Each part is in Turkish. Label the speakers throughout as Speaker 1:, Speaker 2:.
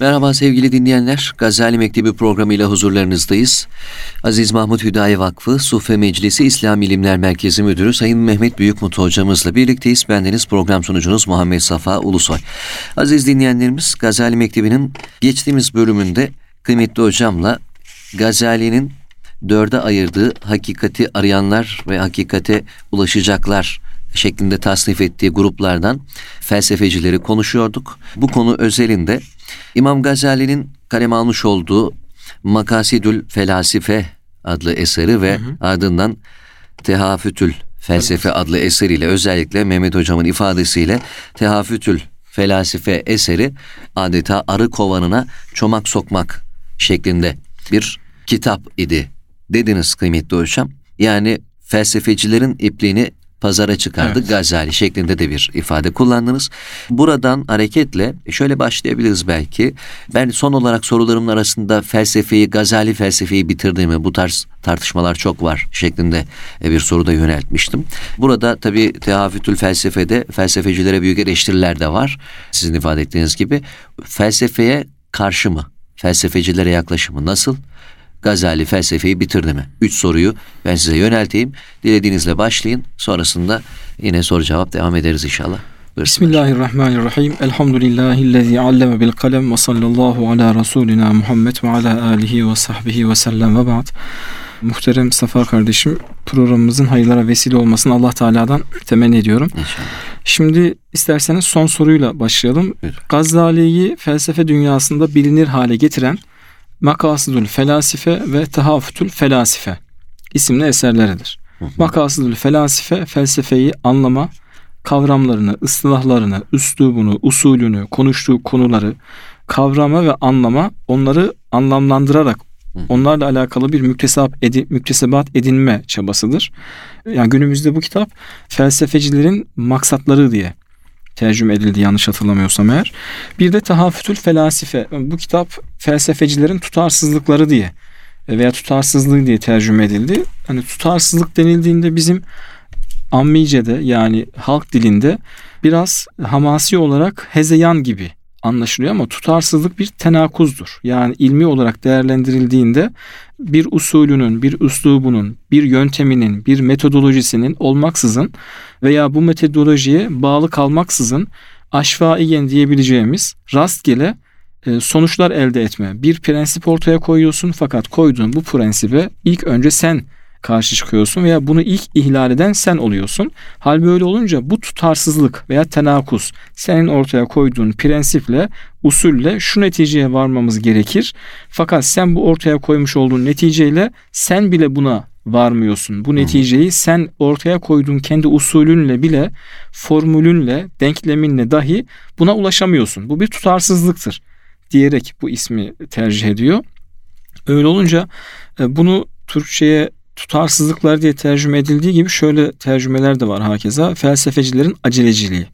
Speaker 1: Merhaba sevgili dinleyenler. Gazali Mektebi programıyla huzurlarınızdayız. Aziz Mahmut Hüdayi Vakfı Sufe Meclisi İslam İlimler Merkezi Müdürü Sayın Mehmet Büyükmutlu hocamızla birlikteyiz. Bendeniz program sunucunuz Muhammed Safa Ulusoy. Aziz dinleyenlerimiz Gazali Mektebi'nin geçtiğimiz bölümünde kıymetli hocamla Gazali'nin dörde ayırdığı hakikati arayanlar ve hakikate ulaşacaklar şeklinde tasnif ettiği gruplardan felsefecileri konuşuyorduk. Bu konu özelinde İmam Gazali'nin kalem almış olduğu Makasidül Felasife adlı eseri ve hı hı. ardından Tehafütül Felsefe evet. adlı eseriyle özellikle Mehmet Hocam'ın ifadesiyle Tehafütül Felasife eseri adeta arı kovanına çomak sokmak şeklinde bir kitap idi dediniz kıymetli hocam. Yani felsefecilerin ipliğini pazara çıkardı evet. Gazali şeklinde de bir ifade kullandınız. Buradan hareketle şöyle başlayabiliriz belki. Ben son olarak sorularımın arasında felsefeyi, Gazali felsefeyi bitirdiğimi, bu tarz tartışmalar çok var şeklinde bir soruda yöneltmiştim. Burada tabii tehafütül felsefede felsefecilere büyük eleştiriler de var. Sizin ifade ettiğiniz gibi. Felsefeye karşı mı? Felsefecilere yaklaşımı nasıl? Gazali felsefeyi bitirdi mi? Üç soruyu ben size yönelteyim. Dilediğinizle başlayın. Sonrasında yine soru cevap devam ederiz inşallah.
Speaker 2: Bismillahirrahmanirrahim. Elhamdülillahillezî alleme bil kalem ve sallallahu ala Resulina Muhammed ve ala alihi ve sahbihi ve sellem ve ba'd. Muhterem Safa kardeşim programımızın hayırlara vesile olmasını Allah Teala'dan temenni ediyorum. İnşallah. Şimdi isterseniz son soruyla başlayalım. Evet. Gazali'yi felsefe dünyasında bilinir hale getiren Makasıdül Felasife ve Tahafütül Felasife isimli eserleridir. Makasıdül Felasife felsefeyi anlama, kavramlarını, ıslahlarını, üslubunu, usulünü, konuştuğu konuları kavrama ve anlama, onları anlamlandırarak onlarla alakalı bir müktesap edi, müktesebat edinme çabasıdır. Yani günümüzde bu kitap felsefecilerin maksatları diye tercüme edildi yanlış hatırlamıyorsam eğer. Bir de Tahafütül Felasife. Bu kitap felsefecilerin tutarsızlıkları diye veya tutarsızlığı diye tercüme edildi. Hani tutarsızlık denildiğinde bizim Ammice'de yani halk dilinde biraz hamasi olarak hezeyan gibi anlaşılıyor ama tutarsızlık bir tenakuzdur. Yani ilmi olarak değerlendirildiğinde bir usulünün, bir üslubunun, bir yönteminin, bir metodolojisinin olmaksızın veya bu metodolojiye bağlı kalmaksızın aşvaiyen diyebileceğimiz rastgele e, sonuçlar elde etme. Bir prensip ortaya koyuyorsun fakat koyduğun bu prensibe ilk önce sen karşı çıkıyorsun veya bunu ilk ihlal eden sen oluyorsun. Hal böyle olunca bu tutarsızlık veya tenakuz senin ortaya koyduğun prensiple, usulle şu neticeye varmamız gerekir. Fakat sen bu ortaya koymuş olduğun neticeyle sen bile buna varmıyorsun. Bu neticeyi sen ortaya koyduğun kendi usulünle bile, formülünle, denkleminle dahi buna ulaşamıyorsun. Bu bir tutarsızlıktır diyerek bu ismi tercih ediyor. Öyle olunca e, bunu Türkçe'ye tutarsızlıklar diye tercüme edildiği gibi şöyle tercümeler de var hakeza. Felsefecilerin aceleciliği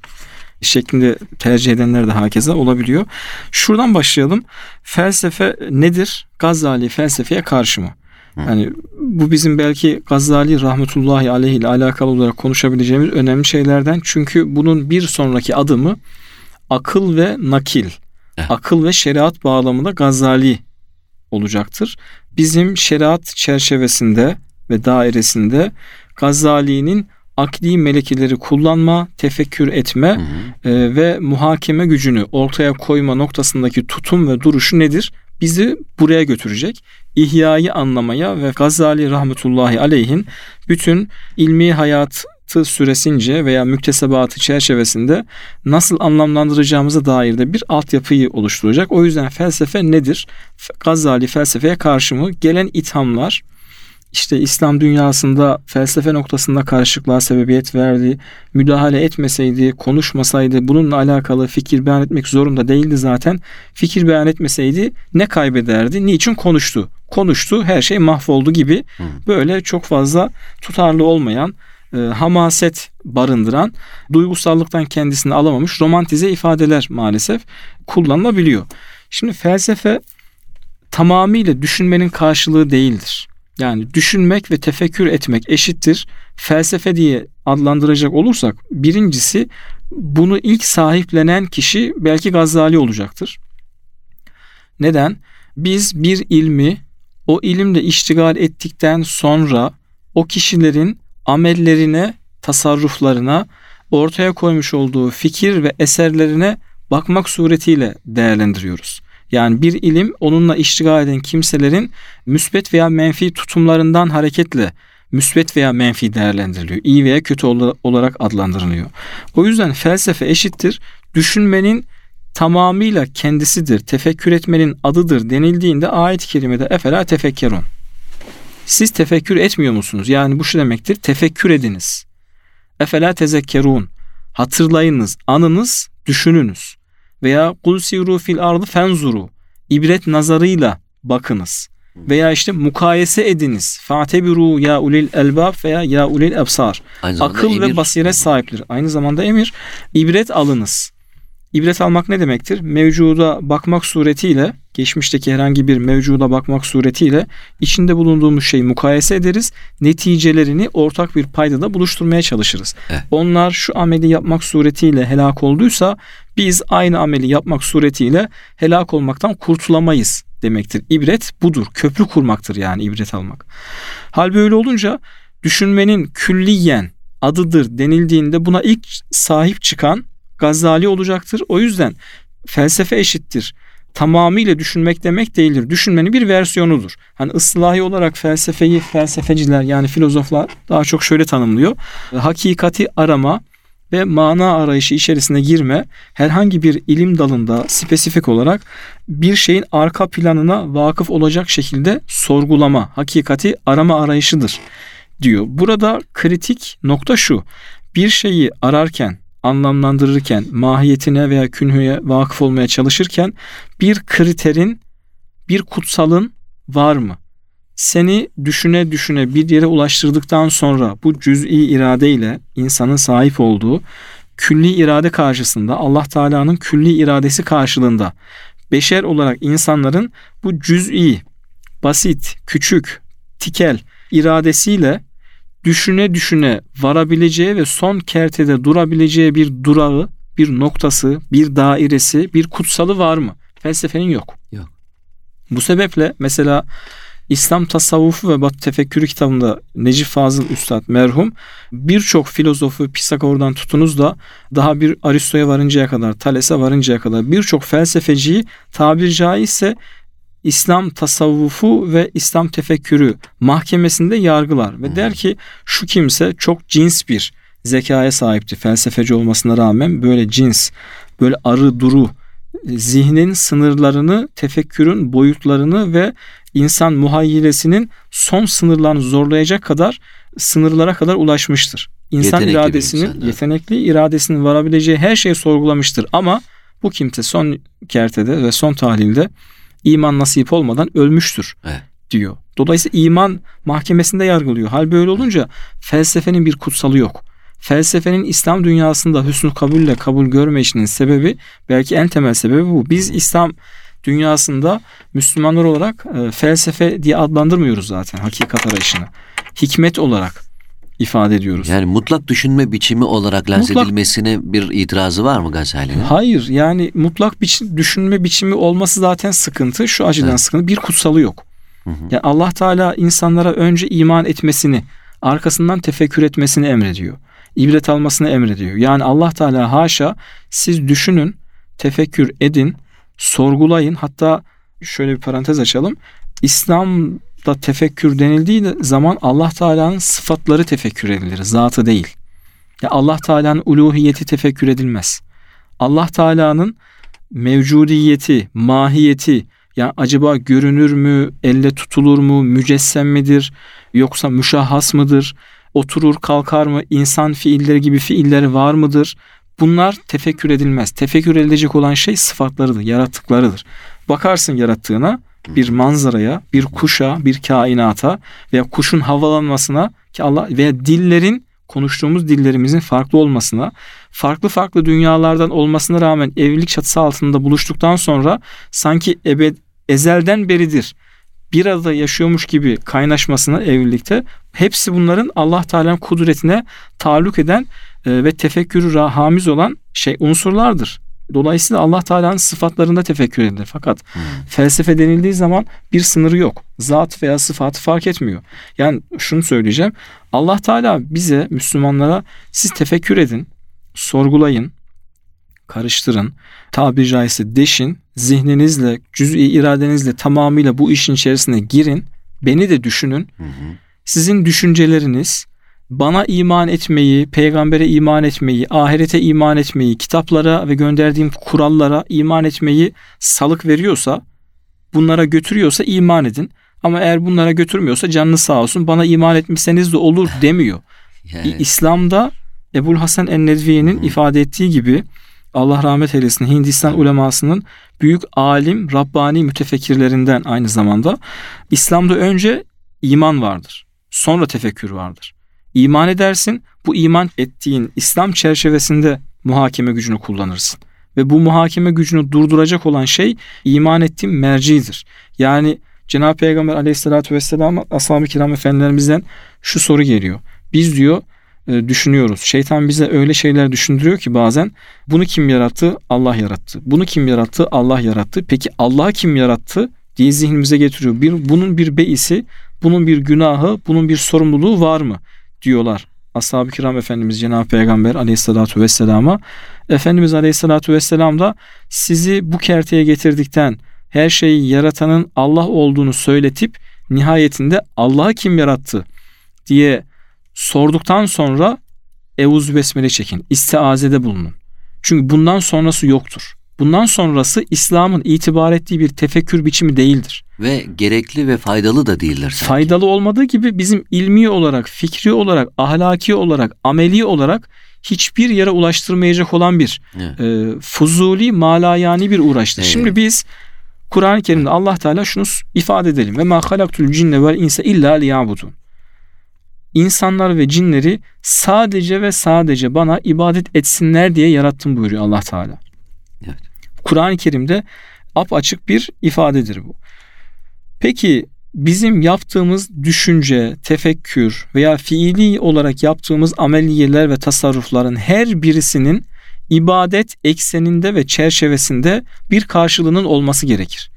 Speaker 2: şeklinde tercih edenler de hakeza olabiliyor. Şuradan başlayalım. Felsefe nedir? Gazali felsefeye karşı mı? Yani bu bizim belki Gazali rahmetullahi aleyh ile alakalı olarak konuşabileceğimiz önemli şeylerden. Çünkü bunun bir sonraki adımı akıl ve nakil. Akıl ve şeriat bağlamında Gazali olacaktır. Bizim şeriat çerçevesinde ve dairesinde Gazali'nin akli melekeleri kullanma, tefekkür etme hı hı. E, ve muhakeme gücünü ortaya koyma noktasındaki tutum ve duruşu nedir? Bizi buraya götürecek. İhyayı anlamaya ve Gazali rahmetullahi aleyhin bütün ilmi hayatı süresince veya müktesebatı çerçevesinde nasıl anlamlandıracağımıza dair de bir altyapıyı oluşturacak. O yüzden felsefe nedir? Gazali felsefeye karşı mı? Gelen ithamlar, işte İslam dünyasında felsefe noktasında karışıklığa sebebiyet verdi, müdahale etmeseydi, konuşmasaydı, bununla alakalı fikir beyan etmek zorunda değildi zaten. Fikir beyan etmeseydi ne kaybederdi? Niçin konuştu? Konuştu, her şey mahvoldu gibi böyle çok fazla tutarlı olmayan, e, hamaset barındıran, duygusallıktan kendisini alamamış romantize ifadeler maalesef kullanılabiliyor. Şimdi felsefe tamamıyla düşünmenin karşılığı değildir. Yani düşünmek ve tefekkür etmek eşittir. Felsefe diye adlandıracak olursak birincisi bunu ilk sahiplenen kişi belki Gazali olacaktır. Neden? Biz bir ilmi o ilimle iştigal ettikten sonra o kişilerin amellerine, tasarruflarına, ortaya koymuş olduğu fikir ve eserlerine bakmak suretiyle değerlendiriyoruz. Yani bir ilim onunla iştigal eden kimselerin müsbet veya menfi tutumlarından hareketle müsbet veya menfi değerlendiriliyor. İyi veya kötü olarak adlandırılıyor. O yüzden felsefe eşittir düşünmenin tamamıyla kendisidir, tefekkür etmenin adıdır denildiğinde ayet-i kerimede efela tefekkerun. Siz tefekkür etmiyor musunuz? Yani bu şu demektir. Tefekkür ediniz. Efela tezekkerun. Hatırlayınız, anınız, düşününüz. Veya kul siru fil ardı fenzuru. İbret nazarıyla bakınız. Veya işte mukayese ediniz. Fatebiru ya ulil elbab veya ya ulil ebsar. Akıl emir. ve basiret sahipleri. Aynı zamanda emir. İbret alınız. İbret almak ne demektir? Mevcuda bakmak suretiyle, geçmişteki herhangi bir mevcuda bakmak suretiyle içinde bulunduğumuz şeyi mukayese ederiz. Neticelerini ortak bir paydada buluşturmaya çalışırız. Evet. Onlar şu ameli yapmak suretiyle helak olduysa biz aynı ameli yapmak suretiyle helak olmaktan kurtulamayız demektir. İbret budur. Köprü kurmaktır yani ibret almak. Hal böyle olunca düşünmenin külliyen adıdır denildiğinde buna ilk sahip çıkan Gazali olacaktır. O yüzden felsefe eşittir. Tamamıyla düşünmek demek değildir. Düşünmenin bir versiyonudur. Hani ıslahi olarak felsefeyi felsefeciler yani filozoflar daha çok şöyle tanımlıyor. Hakikati arama ve mana arayışı içerisine girme herhangi bir ilim dalında spesifik olarak bir şeyin arka planına vakıf olacak şekilde sorgulama, hakikati arama arayışıdır diyor. Burada kritik nokta şu. Bir şeyi ararken anlamlandırırken, mahiyetine veya künhüye vakıf olmaya çalışırken bir kriterin, bir kutsalın var mı? Seni düşüne düşüne bir yere ulaştırdıktan sonra bu cüz'i irade ile insanın sahip olduğu külli irade karşısında Allah Teala'nın külli iradesi karşılığında beşer olarak insanların bu cüz'i, basit, küçük, tikel iradesiyle düşüne düşüne varabileceği ve son kertede durabileceği bir durağı, bir noktası, bir dairesi, bir kutsalı var mı? Felsefenin yok.
Speaker 1: Yok.
Speaker 2: Bu sebeple mesela İslam tasavvufu ve Batı tefekkürü kitabında Necip Fazıl Üstad merhum birçok filozofu Pisagor'dan tutunuz da daha bir Aristo'ya varıncaya kadar, Thales'e varıncaya kadar birçok felsefeciyi tabir caizse İslam tasavvufu ve İslam tefekkürü mahkemesinde yargılar ve der ki şu kimse çok cins bir zekaya sahipti. Felsefeci olmasına rağmen böyle cins, böyle arı duru zihnin sınırlarını, tefekkürün boyutlarını ve insan muhayyilesinin son sınırlarını zorlayacak kadar sınırlara kadar ulaşmıştır. İnsan yetenekli iradesinin, insan, yetenekli iradesinin varabileceği her şeyi sorgulamıştır ama bu kimse son kertede ve son tahlilde iman nasip olmadan ölmüştür evet. diyor. Dolayısıyla iman mahkemesinde yargılıyor. Hal böyle olunca felsefenin bir kutsalı yok. Felsefenin İslam dünyasında hüsnü kabulle kabul görmeyişinin sebebi belki en temel sebebi bu. Biz İslam dünyasında Müslümanlar olarak e, felsefe diye adlandırmıyoruz zaten hakikat arayışını. Hikmet olarak ifade ediyoruz.
Speaker 1: Yani mutlak düşünme biçimi olarak lanse mutlak, edilmesine bir itirazı var mı Gazali'nin?
Speaker 2: Hayır yani mutlak biçim, düşünme biçimi olması zaten sıkıntı. Şu açıdan evet. sıkıntı bir kutsalı yok. Hı hı. Yani Allah Teala insanlara önce iman etmesini arkasından tefekkür etmesini emrediyor. İbret almasını emrediyor. Yani Allah Teala haşa siz düşünün, tefekkür edin, sorgulayın. Hatta şöyle bir parantez açalım. İslam da tefekkür denildiği zaman Allah Teala'nın sıfatları tefekkür edilir, zatı değil. Ya Allah Teala'nın uluhiyeti tefekkür edilmez. Allah Teala'nın mevcudiyeti, mahiyeti, ya acaba görünür mü, elle tutulur mu, mücessem midir, yoksa müşahhas mıdır, oturur kalkar mı, insan fiilleri gibi fiilleri var mıdır? Bunlar tefekkür edilmez. Tefekkür edilecek olan şey sıfatlarıdır, yarattıklarıdır. Bakarsın yarattığına, bir manzaraya, bir kuşa, bir kainata veya kuşun havalanmasına ki Allah veya dillerin konuştuğumuz dillerimizin farklı olmasına, farklı farklı dünyalardan olmasına rağmen evlilik çatısı altında buluştuktan sonra sanki ebed ezelden beridir bir arada yaşıyormuş gibi kaynaşmasına evlilikte hepsi bunların Allah Teala'nın kudretine taluk eden ve tefekkürü hamiz olan şey unsurlardır. Dolayısıyla Allah Teala'nın sıfatlarında tefekkür edilir. Fakat
Speaker 1: Hmm.
Speaker 2: felsefe denildiği zaman bir sınırı yok. Zat veya sıfatı fark etmiyor. Yani şunu söyleyeceğim. Allah Teala bize Müslümanlara siz tefekkür edin, sorgulayın, karıştırın, tabiri caizse deşin, zihninizle, cüz'i iradenizle tamamıyla bu işin içerisine girin, beni de düşünün.
Speaker 1: Hı.
Speaker 2: Sizin düşünceleriniz bana iman etmeyi, peygambere iman etmeyi, ahirete iman etmeyi, kitaplara ve gönderdiğim kurallara iman etmeyi salık veriyorsa, bunlara götürüyorsa iman edin. Ama eğer bunlara götürmüyorsa canınız sağ olsun bana iman etmişseniz de olur demiyor.
Speaker 1: Yani,
Speaker 2: İslam'da Ebul Hasan en-Nedvi'nin
Speaker 1: Hı.
Speaker 2: ifade ettiği gibi Allah rahmet eylesin Hindistan ulemasının büyük alim, Rabbani mütefekkirlerinden aynı zamanda İslam'da önce iman vardır. Sonra tefekkür vardır. İman edersin, bu iman ettiğin İslam çerçevesinde muhakeme gücünü kullanırsın. Ve bu muhakeme gücünü durduracak olan şey iman ettiğin mercidir. Yani Cenab-ı Peygamber aleyhissalatü vesselam ashab-ı kiram efendilerimizden şu soru geliyor. Biz diyor e, düşünüyoruz. Şeytan bize öyle şeyler düşündürüyor ki bazen bunu kim yarattı? Allah yarattı. Bunu kim yarattı? Allah yarattı. Peki Allah'ı kim yarattı? diye zihnimize getiriyor. Bir, bunun bir beisi, bunun bir günahı, bunun bir sorumluluğu var mı? Diyorlar. Ashab-ı kiram Efendimiz Cenab-ı Peygamber aleyhissalatu vesselama. Efendimiz aleyhissalatu vesselam da sizi bu kerteye getirdikten her şeyi yaratanın Allah olduğunu söyletip nihayetinde Allah'ı kim yarattı diye sorduktan sonra Evuz Besmele çekin. İstiazede bulunun. Çünkü bundan sonrası yoktur. Bundan sonrası İslam'ın itibar ettiği bir tefekkür biçimi değildir.
Speaker 1: Ve gerekli ve faydalı da değiller sanki.
Speaker 2: Faydalı olmadığı gibi bizim ilmi olarak, fikri olarak, ahlaki olarak, ameli olarak hiçbir yere ulaştırmayacak olan bir
Speaker 1: Evet.
Speaker 2: e, fuzuli, malayani bir uğraştır.
Speaker 1: Evet.
Speaker 2: Şimdi biz Kur'an-ı Kerim'de Allah Teala şunu ifade edelim. Ve ma halaktul cinne vel insa illa liyabudun. İnsanlar ve cinleri sadece ve sadece bana ibadet etsinler diye yarattım buyuruyor Allah Teala.
Speaker 1: Evet.
Speaker 2: Kur'an-ı Kerim'de apaçık bir ifadedir bu. Peki bizim yaptığımız düşünce, tefekkür veya fiili olarak yaptığımız ameliyeler ve tasarrufların her birisinin ibadet ekseninde ve çerçevesinde bir karşılığının olması gerekir.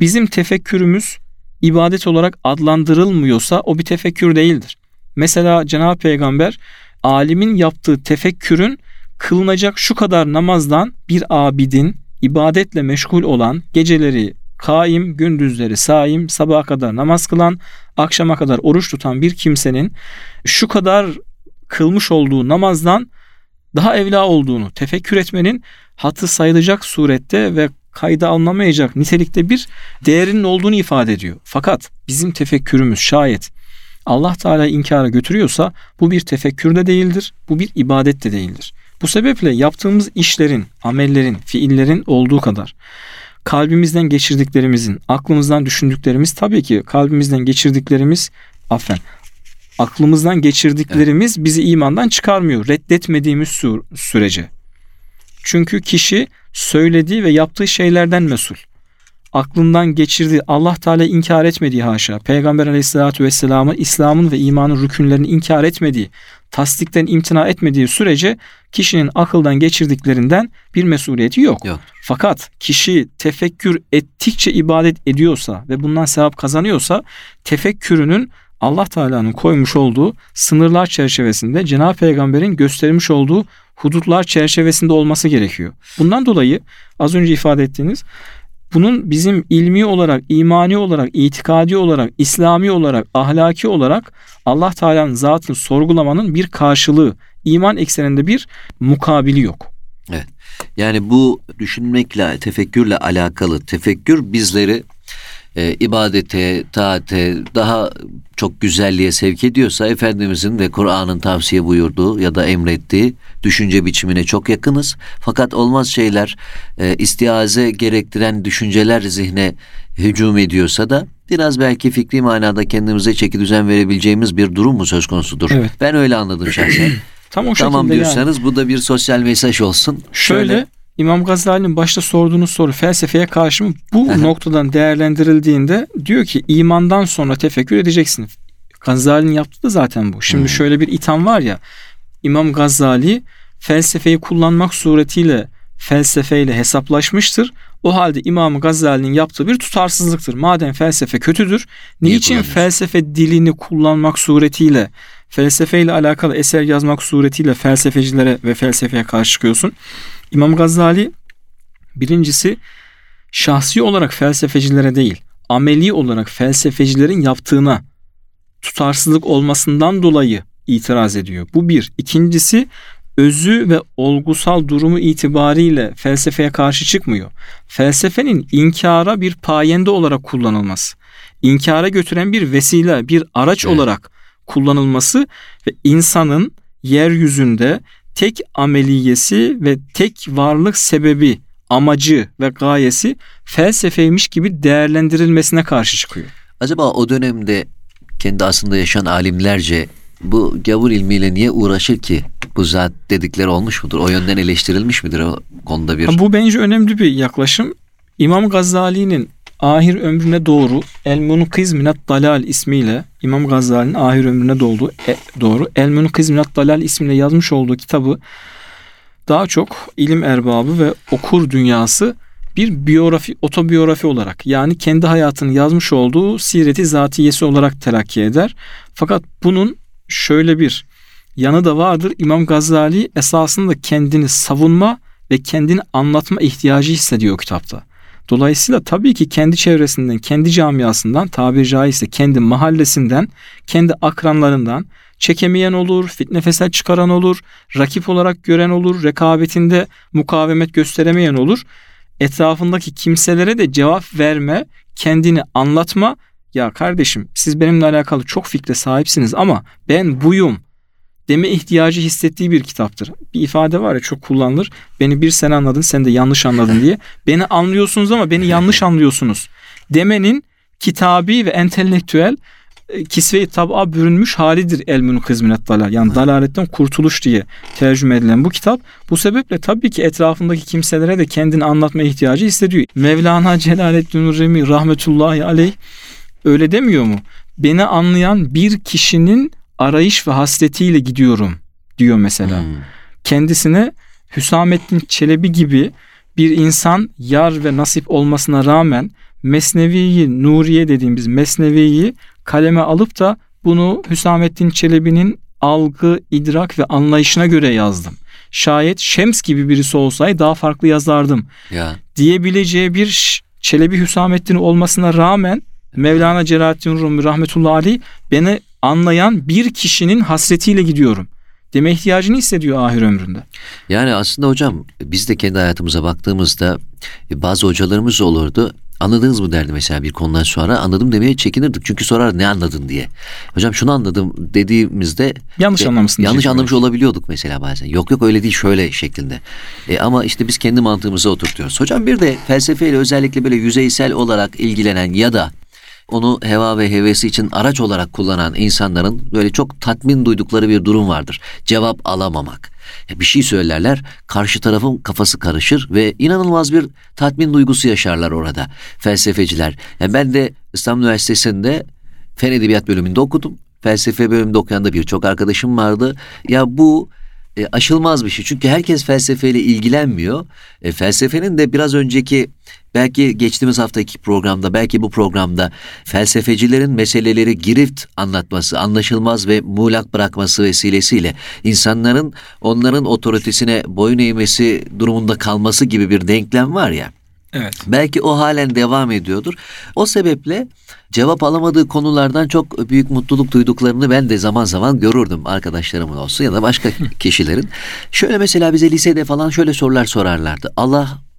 Speaker 2: Bizim tefekkürümüz ibadet olarak adlandırılmıyorsa o bir tefekkür değildir. Mesela Cenab-ı Peygamber alimin yaptığı tefekkürün kılınacak şu kadar namazdan bir abidin ibadetle meşgul olan geceleri kaim, gündüzleri saim, sabaha kadar namaz kılan, akşama kadar oruç tutan bir kimsenin şu kadar kılmış olduğu namazdan daha evla olduğunu tefekkür etmenin hatı sayılacak surette ve kayda alınamayacak nitelikte bir değerinin olduğunu ifade ediyor. Fakat bizim tefekkürümüz şayet Allah Teala inkara götürüyorsa bu bir tefekkür de değildir, bu bir ibadet de değildir. Bu sebeple yaptığımız işlerin, amellerin, fiillerin olduğu kadar kalbimizden geçirdiklerimizin, aklımızdan düşündüklerimiz tabii ki kalbimizden geçirdiklerimiz affen aklımızdan geçirdiklerimiz bizi imandan çıkarmıyor reddetmediğimiz sü- sürece. Çünkü kişi söylediği ve yaptığı şeylerden mesul. Aklından geçirdiği, Allah Teala inkar etmediği haşa, Peygamber Aleyhisselatü Vesselam'ı İslam'ın ve imanın rükünlerini inkar etmediği, tasdikten imtina etmediği sürece kişinin akıldan geçirdiklerinden bir mesuliyeti yok.
Speaker 1: Yok.
Speaker 2: Fakat kişi tefekkür ettikçe ibadet ediyorsa ve bundan sevap kazanıyorsa tefekkürünün Allah Teala'nın koymuş olduğu sınırlar çerçevesinde Cenab-ı Peygamber'in göstermiş olduğu hudutlar çerçevesinde olması gerekiyor. Bundan dolayı az önce ifade ettiğiniz bunun bizim ilmi olarak, imani olarak, itikadi olarak, İslami olarak, ahlaki olarak Allah Teala'nın zatını sorgulamanın bir karşılığı, iman ekseninde bir mukabili yok.
Speaker 1: Yani bu düşünmekle, tefekkürle alakalı tefekkür bizleri e, ibadete, taate, daha çok güzelliğe sevk ediyorsa Efendimizin ve Kur'an'ın tavsiye buyurduğu ya da emrettiği düşünce biçimine çok yakınız. Fakat olmaz şeyler e, istiaze gerektiren düşünceler zihne hücum ediyorsa da biraz belki fikri manada kendimize çeki düzen verebileceğimiz bir durum mu söz konusudur?
Speaker 2: Evet.
Speaker 1: Ben öyle anladım şahsen.
Speaker 2: Tam o
Speaker 1: tamam
Speaker 2: şekilde yani.
Speaker 1: diyorsanız bu da bir sosyal mesaj olsun.
Speaker 2: Şöyle İmam Gazali'nin başta sorduğunuz soru felsefeye karşı mı? Bu noktadan değerlendirildiğinde diyor ki imandan sonra tefekkür edeceksin. Gazali'nin yaptığı da zaten bu. Şimdi
Speaker 1: Hmm.
Speaker 2: şöyle bir itham var ya İmam Gazali felsefeyi kullanmak suretiyle felsefeyle hesaplaşmıştır. O halde İmam Gazali'nin yaptığı bir tutarsızlıktır. Madem felsefe kötüdür,
Speaker 1: Niye
Speaker 2: niçin felsefe dilini kullanmak suretiyle, felsefeyle alakalı eser yazmak suretiyle felsefecilere ve felsefeye karşı çıkıyorsun? İmam Gazali birincisi şahsi olarak felsefecilere değil, ameli olarak felsefecilerin yaptığına tutarsızlık olmasından dolayı itiraz ediyor. Bu bir. İkincisi özü ve olgusal durumu itibariyle felsefeye karşı çıkmıyor. Felsefenin inkara bir payende olarak kullanılması, inkara götüren bir vesile, bir araç
Speaker 1: Evet.
Speaker 2: olarak kullanılması ve insanın yeryüzünde tek ameliyesi ve tek varlık sebebi, amacı ve gayesi felsefeymiş gibi değerlendirilmesine karşı çıkıyor.
Speaker 1: Acaba o dönemde kendi aslında yaşayan alimlerce bu gavur ilmiyle niye uğraşır ki? Bu zat dedikleri olmuş mudur? O yönden eleştirilmiş midir o konuda bir?
Speaker 2: Ha, Bu bence önemli bir yaklaşım. İmam Gazali'nin ahir ömrüne doğru El Munkiz Minat Dalal ismiyle İmam Gazali'nin ahir ömrüne doğru, e, doğru El Munkiz Minat Dalal ismiyle yazmış olduğu kitabı daha çok ilim erbabı ve okur dünyası bir biyografi, otobiyografi olarak yani kendi hayatını yazmış olduğu sireti zatiyesi olarak telakki eder. Fakat bunun şöyle bir yanı da vardır. İmam Gazali esasında kendini savunma ve kendini anlatma ihtiyacı hissediyor kitapta. Dolayısıyla tabii ki kendi çevresinden, kendi camiasından, tabiri caizse kendi mahallesinden, kendi akranlarından çekemeyen olur, fitne fesat çıkaran olur, rakip olarak gören olur, rekabetinde mukavemet gösteremeyen olur. Etrafındaki kimselere de cevap verme, kendini anlatma. Ya kardeşim siz benimle alakalı çok fikre sahipsiniz ama ben buyum deme ihtiyacı hissettiği bir kitaptır. Bir ifade var ya çok kullanılır. Beni bir sen anladın sen de yanlış anladın diye. Beni anlıyorsunuz ama beni yanlış anlıyorsunuz. Demenin kitabi ve entelektüel e, kisve-i tab'a bürünmüş halidir El Münkiz Minet Dalal. Yani dalaletten kurtuluş diye tercüme edilen bu kitap. Bu sebeple tabii ki etrafındaki kimselere de kendini anlatma ihtiyacı hissediyor. Mevlana Celaleddin Rumi rahmetullahi aleyh öyle demiyor mu? Beni anlayan bir kişinin arayış ve hasretiyle gidiyorum diyor mesela.
Speaker 1: Hmm.
Speaker 2: Kendisine Hüsamettin Çelebi gibi bir insan yar ve nasip olmasına rağmen Mesnevi'yi, Nuriye dediğimiz Mesnevi'yi kaleme alıp da bunu Hüsamettin Çelebi'nin algı, idrak ve anlayışına göre yazdım. Şayet Şems gibi birisi olsaydı daha farklı yazardım
Speaker 1: Ya
Speaker 2: diyebileceği bir Çelebi Hüsamettin olmasına rağmen Mevlana Celaleddin Rumi rahmetullahi aleyh beni anlayan bir kişinin hasretiyle gidiyorum deme ihtiyacını hissediyor ahir ömründe.
Speaker 1: Yani aslında hocam biz de kendi hayatımıza baktığımızda e, bazı hocalarımız olurdu. Anladınız mı derdi mesela bir konudan sonra anladım demeye çekinirdik. Çünkü sorar ne anladın diye. Hocam şunu anladım dediğimizde
Speaker 2: Yanlış
Speaker 1: e,
Speaker 2: anlamışsın.
Speaker 1: yanlış anlamış olabiliyorduk mesela bazen. Yok yok öyle değil şöyle şeklinde. E, ama işte biz kendi mantığımıza oturtuyoruz. Hocam bir de felsefeyle özellikle böyle yüzeysel olarak ilgilenen ya da onu heva ve hevesi için araç olarak kullanan insanların böyle çok tatmin duydukları bir durum vardır. Cevap alamamak. Ya bir şey söylerler, karşı tarafın kafası karışır ve inanılmaz bir tatmin duygusu yaşarlar orada felsefeciler. Ya ben de İstanbul Üniversitesi'nde Fen Edebiyat bölümünde okudum. Felsefe bölümünde okuyan da birçok arkadaşım vardı. Ya bu e, aşılmaz bir şey. Çünkü herkes felsefeyle ilgilenmiyor. E, felsefenin de biraz önceki belki geçtiğimiz haftaki programda belki bu programda felsefecilerin meseleleri girift anlatması, anlaşılmaz ve muğlak bırakması vesilesiyle insanların onların otoritesine boyun eğmesi durumunda kalması gibi bir denklem var ya.
Speaker 2: Evet.
Speaker 1: Belki o halen devam ediyordur. O sebeple cevap alamadığı konulardan çok büyük mutluluk duyduklarını ben de zaman zaman görürdüm arkadaşlarımın olsun ya da başka kişilerin. Şöyle mesela bize lisede falan şöyle sorular sorarlardı.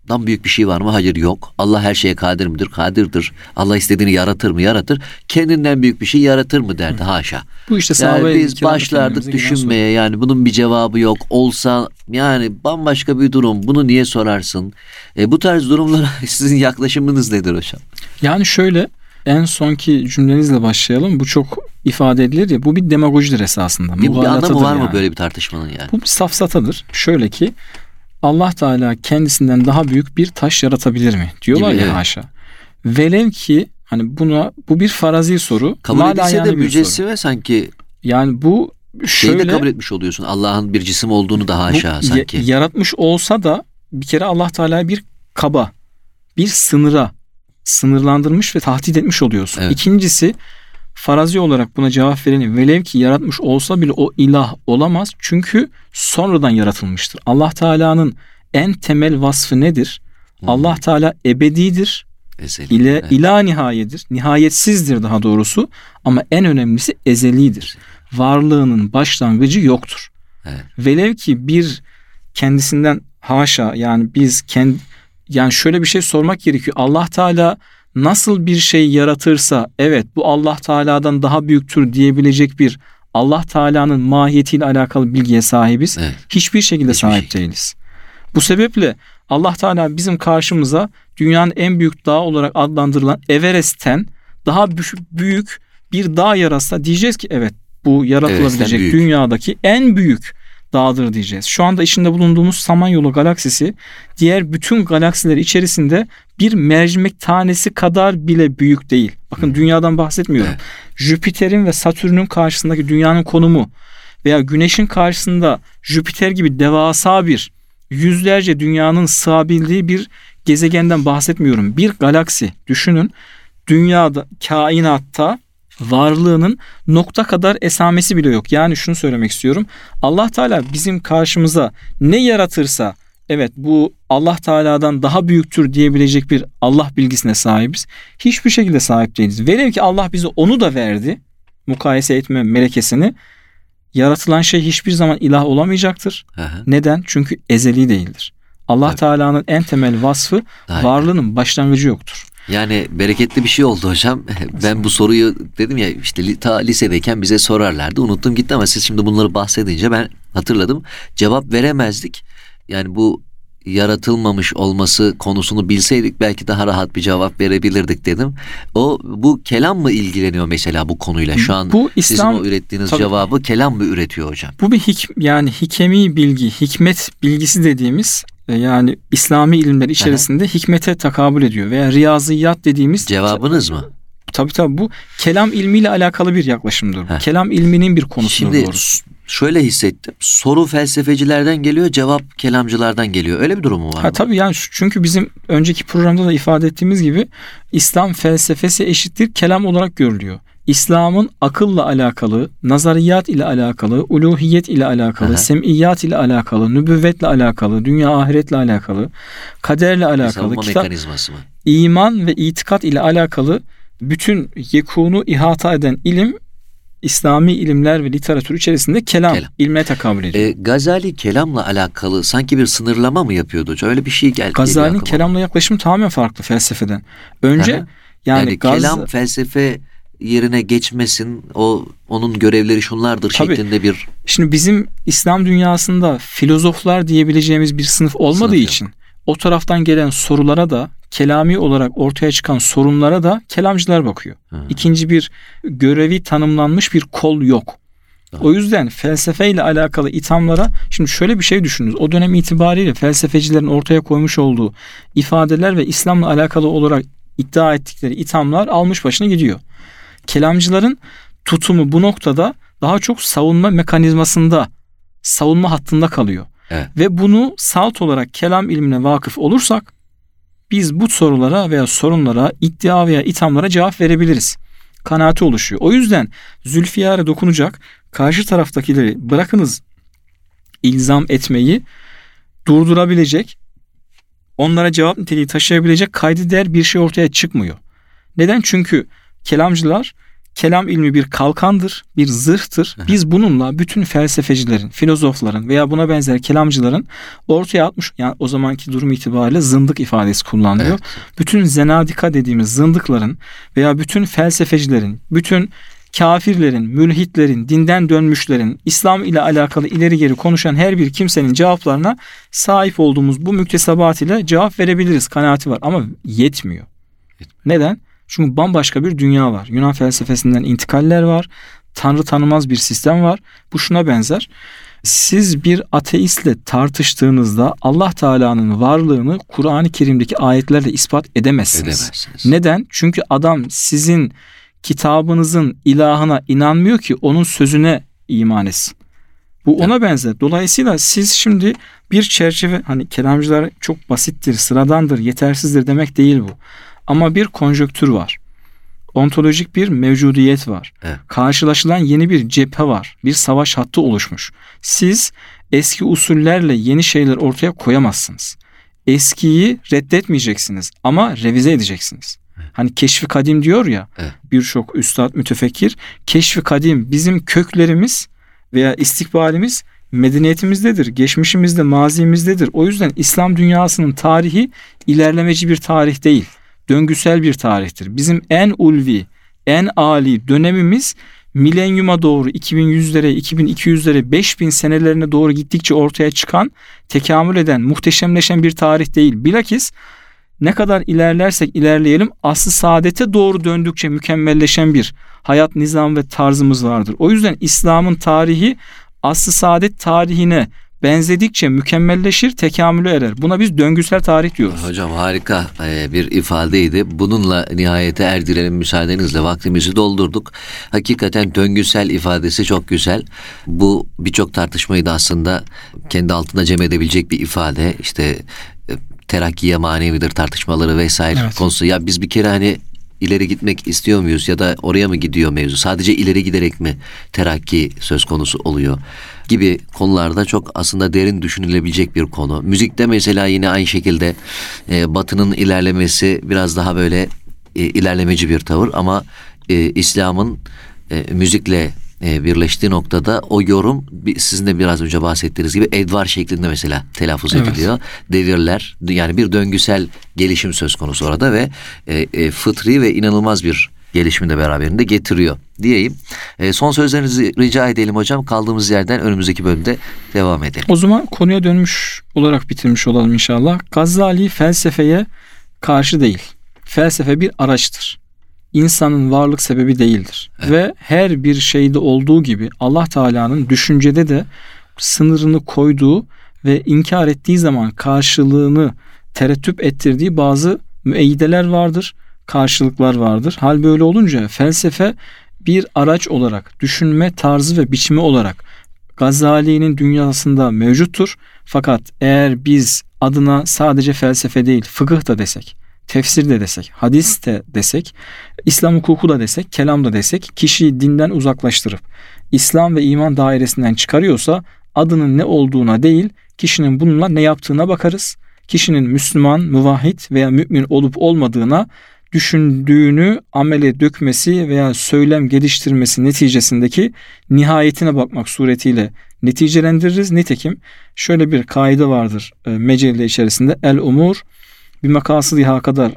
Speaker 1: Allah'dan büyük bir şey var mı? Hayır yok. Allah her şeye kadir midir? Kadirdir. Allah istediğini yaratır mı? Yaratır. Kendinden büyük bir şey yaratır mı derdi haşa.
Speaker 2: Bu işte
Speaker 1: Yani biz başlardık düşünmeye yani bunun bir cevabı yok olsa yani bambaşka bir durum bunu niye sorarsın? E, bu tarz durumlara sizin yaklaşımınız nedir hocam?
Speaker 2: Yani şöyle en sonki cümlenizle başlayalım. Bu çok ifade edilir ya bu bir demagojidir esasında.
Speaker 1: Bir, bir anlamı var mı
Speaker 2: yani.
Speaker 1: böyle bir tartışmanın yani?
Speaker 2: Bu bir safsatadır. Şöyle ki Allah Teala kendisinden daha büyük bir taş yaratabilir mi? Diyorlar
Speaker 1: Gibi,
Speaker 2: ya
Speaker 1: evet.
Speaker 2: haşa. Velev ki hani buna bu bir farazi soru.
Speaker 1: Kabul edilse de mücessime sanki
Speaker 2: Yani bu
Speaker 1: şeyi
Speaker 2: şöyle
Speaker 1: de kabul etmiş oluyorsun. Allah'ın bir cisim olduğunu da
Speaker 2: bu
Speaker 1: haşa sanki.
Speaker 2: yaratmış olsa da bir kere Allah Teala bir kaba, bir sınıra sınırlandırmış ve tahdit etmiş oluyorsun.
Speaker 1: Evet.
Speaker 2: İkincisi farazi olarak buna cevap vereni velev ki yaratmış olsa bile o ilah olamaz. Çünkü sonradan yaratılmıştır. Allah Teala'nın en temel vasfı nedir?
Speaker 1: Hı.
Speaker 2: Allah Teala ebedidir,
Speaker 1: Ezeli.
Speaker 2: ile
Speaker 1: Evet.
Speaker 2: ila nihayedir. Nihayetsizdir daha doğrusu ama en önemlisi ezelidir. Varlığının başlangıcı yoktur.
Speaker 1: Evet.
Speaker 2: Velev ki bir kendisinden haşa yani biz kendi yani şöyle bir şey sormak gerekiyor. Allah Teala nasıl bir şey yaratırsa evet bu Allah Teala'dan daha büyüktür diyebilecek bir Allah Teala'nın mahiyetiyle alakalı bilgiye sahibiz.
Speaker 1: Evet.
Speaker 2: Hiçbir şekilde
Speaker 1: Hiçbir
Speaker 2: sahip
Speaker 1: şey.
Speaker 2: değiliz. Bu sebeple Allah Teala bizim karşımıza dünyanın en büyük dağı olarak adlandırılan Everest'ten daha bü- büyük bir dağ yaratsa diyeceğiz ki evet bu yaratılabilecek
Speaker 1: büyük.
Speaker 2: dünyadaki en büyük dağdır diyeceğiz. Şu anda içinde bulunduğumuz Samanyolu galaksisi diğer bütün galaksiler içerisinde bir mercimek tanesi kadar bile büyük değil. Bakın dünyadan bahsetmiyorum.
Speaker 1: Evet.
Speaker 2: Jüpiter'in ve Satürn'ün karşısındaki dünyanın konumu veya Güneş'in karşısında Jüpiter gibi devasa bir yüzlerce dünyanın sığabildiği bir gezegenden bahsetmiyorum. Bir galaksi düşünün. Dünyada, kainatta varlığının nokta kadar esamesi bile yok. Yani şunu söylemek istiyorum. Allah Teala bizim karşımıza ne yaratırsa evet bu Allah Teala'dan daha büyüktür diyebilecek bir Allah bilgisine sahibiz. Hiçbir şekilde sahip değiliz. Velev ki Allah bize onu da verdi. Mukayese etme melekesini. Yaratılan şey hiçbir zaman ilah olamayacaktır.
Speaker 1: Hı.
Speaker 2: Neden? Çünkü ezeli değildir. Allah
Speaker 1: Tabii.
Speaker 2: Teala'nın en temel vasfı
Speaker 1: Aynen.
Speaker 2: varlığının başlangıcı yoktur.
Speaker 1: Yani bereketli bir şey oldu hocam. Ben bu soruyu dedim ya işte ta lisedeyken bize sorarlardı. Unuttum gitti ama siz şimdi bunları bahsedince ben hatırladım. Cevap veremezdik. Yani bu yaratılmamış olması konusunu bilseydik belki daha rahat bir cevap verebilirdik dedim. O bu kelam mı ilgileniyor mesela bu konuyla? Şu an
Speaker 2: Bu
Speaker 1: sizin
Speaker 2: İslam
Speaker 1: o ürettiğiniz
Speaker 2: Tabii.
Speaker 1: cevabı kelam mı üretiyor hocam?
Speaker 2: Bu bir hik yani hikemi bilgi, hikmet bilgisi dediğimiz e, yani İslami ilimler içerisinde hikmete takabül ediyor veya riyaziyat dediğimiz
Speaker 1: Cevabınız mı?
Speaker 2: tabii tabii bu kelam ilmiyle alakalı bir yaklaşımdır.
Speaker 1: Heh.
Speaker 2: Kelam ilminin bir konusudur
Speaker 1: Şimdi
Speaker 2: doğrusu.
Speaker 1: Şöyle hissettim. Soru felsefecilerden geliyor, cevap kelamcılardan geliyor. Öyle bir durum mu var?
Speaker 2: Ha
Speaker 1: mı?
Speaker 2: tabii yani çünkü bizim önceki programda da ifade ettiğimiz gibi İslam felsefesi eşittir kelam olarak görülüyor. İslam'ın akılla alakalı, nazariyat ile alakalı, uluhiyet ile alakalı,
Speaker 1: Aha.
Speaker 2: semiyat ile alakalı, nübüvvetle alakalı, dünya ahiretle alakalı, kaderle alakalı, kitap,
Speaker 1: mekanizması mı?
Speaker 2: iman ve itikat ile alakalı bütün yekunu ihata eden ilim İslami ilimler ve literatür içerisinde kelam,
Speaker 1: Kelam.
Speaker 2: ilmine tekabül ediyor.
Speaker 1: E, Gazali kelamla alakalı sanki bir sınırlama mı yapıyordu hocam? Öyle bir şey geldi.
Speaker 2: Gazali'nin kelamla yaklaşımı tamamen farklı felsefeden. Önce
Speaker 1: Aha.
Speaker 2: yani,
Speaker 1: yani,
Speaker 2: Gaz-
Speaker 1: kelam felsefe yerine geçmesin. O onun görevleri şunlardır
Speaker 2: Tabii.
Speaker 1: şeklinde bir
Speaker 2: şimdi bizim İslam dünyasında filozoflar diyebileceğimiz bir sınıf olmadığı
Speaker 1: Sınıf
Speaker 2: için o taraftan gelen sorulara da kelami olarak ortaya çıkan sorunlara da kelamcılar bakıyor.
Speaker 1: Hı.
Speaker 2: İkinci bir görevi tanımlanmış bir kol yok.
Speaker 1: Tamam.
Speaker 2: O yüzden felsefeyle alakalı ithamlara şimdi şöyle bir şey düşününüz. O dönem itibariyle felsefecilerin ortaya koymuş olduğu ifadeler ve İslam'la alakalı olarak iddia ettikleri ithamlar almış başına gidiyor. Kelamcıların tutumu bu noktada daha çok savunma mekanizmasında, savunma hattında kalıyor.
Speaker 1: Evet.
Speaker 2: Ve bunu salt olarak kelam ilmine vakıf olursak biz bu sorulara veya sorunlara, iddia veya ithamlara cevap verebiliriz. Kanaati oluşuyor. O yüzden Zülfiyar'a dokunacak karşı taraftakileri bırakınız ilzam etmeyi durdurabilecek, onlara cevap niteliği taşıyabilecek kaydı değer bir şey ortaya çıkmıyor. Neden? Çünkü kelamcılar kelam ilmi bir kalkandır, bir zırhtır. Biz bununla bütün felsefecilerin, filozofların veya buna benzer kelamcıların ortaya atmış yani o zamanki durum itibariyle zındık ifadesi kullanılıyor.
Speaker 1: Evet.
Speaker 2: Bütün zenadika dediğimiz zındıkların veya bütün felsefecilerin, bütün kafirlerin, mülhitlerin, dinden dönmüşlerin, İslam ile alakalı ileri geri konuşan her bir kimsenin cevaplarına sahip olduğumuz bu müktesebat ile cevap verebiliriz kanaati var ama yetmiyor. Neden? Çünkü bambaşka bir dünya var. Yunan felsefesinden intikaller var. Tanrı tanımaz bir sistem var. Bu şuna benzer. Siz bir ateistle tartıştığınızda Allah Teala'nın varlığını Kur'an-ı Kerim'deki ayetlerle ispat edemezsiniz.
Speaker 1: edemezsiniz.
Speaker 2: Neden? Çünkü adam sizin kitabınızın ilahına inanmıyor ki onun sözüne iman etsin. Bu ona benzer. Dolayısıyla siz şimdi bir çerçeve hani kelamcılar çok basittir, sıradandır, yetersizdir demek değil bu. Ama bir konjöktür var. Ontolojik bir mevcudiyet var.
Speaker 1: Evet.
Speaker 2: Karşılaşılan yeni bir cephe var. Bir savaş hattı oluşmuş. Siz eski usullerle yeni şeyler ortaya koyamazsınız. Eskiyi reddetmeyeceksiniz ama revize edeceksiniz. Hani keşfi kadim diyor ya
Speaker 1: Evet.
Speaker 2: birçok üstad mütefekkir. Keşfi kadim bizim köklerimiz veya istikbalimiz medeniyetimizdedir. Geçmişimizde, mazimizdedir. O yüzden İslam dünyasının tarihi ilerlemeci bir tarih değil. Döngüsel bir tarihtir. Bizim en ulvi, en âli dönemimiz milenyuma doğru 2100'lere, 2200'lere, 5000 senelerine doğru gittikçe ortaya çıkan, tekamül eden, muhteşemleşen bir tarih değil. Bilakis ne kadar ilerlersek ilerleyelim aslı saadete doğru döndükçe mükemmelleşen bir hayat nizam ve tarzımız vardır. O yüzden İslam'ın tarihi aslı saadet tarihine benzedikçe mükemmelleşir, tekamüle erer. Buna biz döngüsel tarih diyoruz.
Speaker 1: Hocam harika e, bir ifadeydi. Bununla nihayete erdirelim müsaadenizle vaktimizi doldurduk. Hakikaten döngüsel ifadesi çok güzel. Bu birçok tartışmayı da aslında kendi altında cem edebilecek bir ifade. İşte e, terakkiye manevidir tartışmaları vesaire
Speaker 2: Evet.
Speaker 1: konusu. Ya biz bir kere hani ileri gitmek istiyor muyuz ya da oraya mı gidiyor mevzu? Sadece ileri giderek mi terakki söz konusu oluyor? Gibi konularda çok aslında derin düşünülebilecek bir konu. Müzikte mesela yine aynı şekilde e, Batı'nın ilerlemesi biraz daha böyle e, ilerlemeci bir tavır ama e, İslam'ın e, müzikle e, birleştiği noktada o yorum sizin de biraz önce bahsettiğiniz gibi edvar şeklinde mesela telaffuz
Speaker 2: Evet.
Speaker 1: ediliyor. Devirler yani bir döngüsel gelişim söz konusu orada ve e, e, fıtri ve inanılmaz bir gelişimi de beraberinde getiriyor diyeyim. E, son sözlerinizi rica edelim hocam. Kaldığımız yerden önümüzdeki bölümde devam edelim.
Speaker 2: O zaman konuya dönmüş olarak bitirmiş olalım inşallah. Gazali felsefeye karşı değil. Felsefe bir araçtır. İnsanın varlık sebebi değildir. Ve her bir şeyde olduğu gibi Allah Teala'nın düşüncede de sınırını koyduğu ve inkar ettiği zaman karşılığını terettüp ettirdiği bazı müeyyideler vardır, karşılıklar vardır. Hal böyle olunca felsefe bir araç olarak, düşünme tarzı ve biçimi olarak Gazali'nin dünyasında mevcuttur. Fakat eğer biz adına sadece felsefe değil, fıkıh da desek, tefsir de desek, hadis de desek, İslam hukuku da desek, kelam da desek, kişiyi dinden uzaklaştırıp İslam ve iman dairesinden çıkarıyorsa adının ne olduğuna değil, kişinin bununla ne yaptığına bakarız. Kişinin Müslüman, muvahhid veya mümin olup olmadığına düşündüğünü amele dökmesi veya söylem geliştirmesi neticesindeki nihayetine bakmak suretiyle neticelendiririz. Nitekim şöyle bir kaide vardır e, mecelle içerisinde el umur bir makasıdiha kadar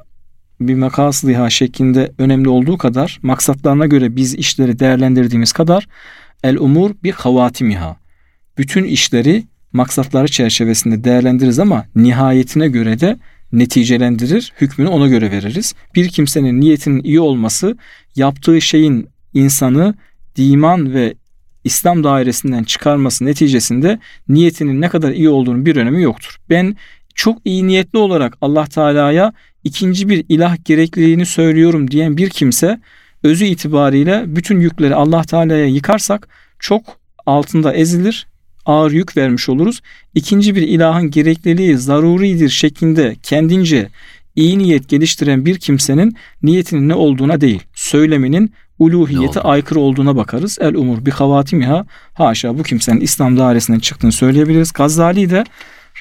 Speaker 2: bir makasıdiha şeklinde önemli olduğu kadar maksatlarına göre biz işleri değerlendirdiğimiz kadar el umur bir havatimiha bütün işleri maksatları çerçevesinde değerlendiririz ama nihayetine göre de neticelendirir, hükmünü ona göre veririz. Bir kimsenin niyetinin iyi olması yaptığı şeyin insanı diman ve İslam dairesinden çıkarması neticesinde niyetinin ne kadar iyi olduğunu bir önemi yoktur. Ben çok iyi niyetli olarak Allah Teala'ya ikinci bir ilah gerekliliğini söylüyorum diyen bir kimse özü itibariyle bütün yükleri Allah Teala'ya yıkarsak çok altında ezilir, ağır yük vermiş oluruz. İkinci bir ilahın gerekliliği zaruridir şeklinde kendince iyi niyet geliştiren bir kimsenin niyetinin ne olduğuna değil, söyleminin uluhiyete aykırı olduğuna bakarız. El umur bi havatimiha haşa bu kimsenin İslam dairesinden çıktığını söyleyebiliriz. Gazali de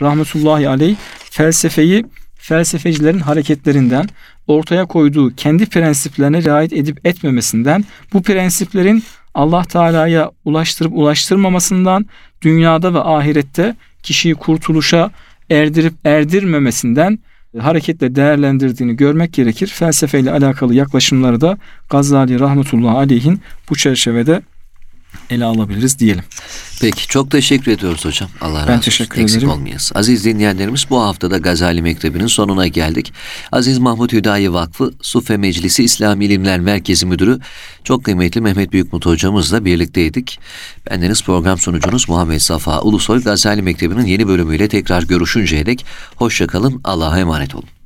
Speaker 2: rahmetullahi aleyh felsefeyi felsefecilerin hareketlerinden ortaya koyduğu kendi prensiplerine riayet edip etmemesinden bu prensiplerin Allah Teala'ya ulaştırıp ulaştırmamasından dünyada ve ahirette kişiyi kurtuluşa erdirip erdirmemesinden hareketle değerlendirdiğini görmek gerekir. Felsefeyle alakalı yaklaşımları da Gazali rahmetullahi aleyhin bu çerçevede ele alabiliriz diyelim.
Speaker 1: Peki çok teşekkür ediyoruz hocam. Allah razı olsun.
Speaker 2: teşekkür
Speaker 1: Eksik
Speaker 2: ederim.
Speaker 1: olmayasın. Aziz dinleyenlerimiz bu haftada Gazali Mektebi'nin sonuna geldik. Aziz Mahmut Hüdayi Vakfı Sufe Meclisi İslami İlimler Merkezi Müdürü çok kıymetli Mehmet Büyükmut hocamızla birlikteydik. Bendeniz program sunucunuz Muhammed Safa Ulusoy Gazali Mektebi'nin yeni bölümüyle tekrar görüşünceye dek hoşçakalın. Allah'a emanet olun.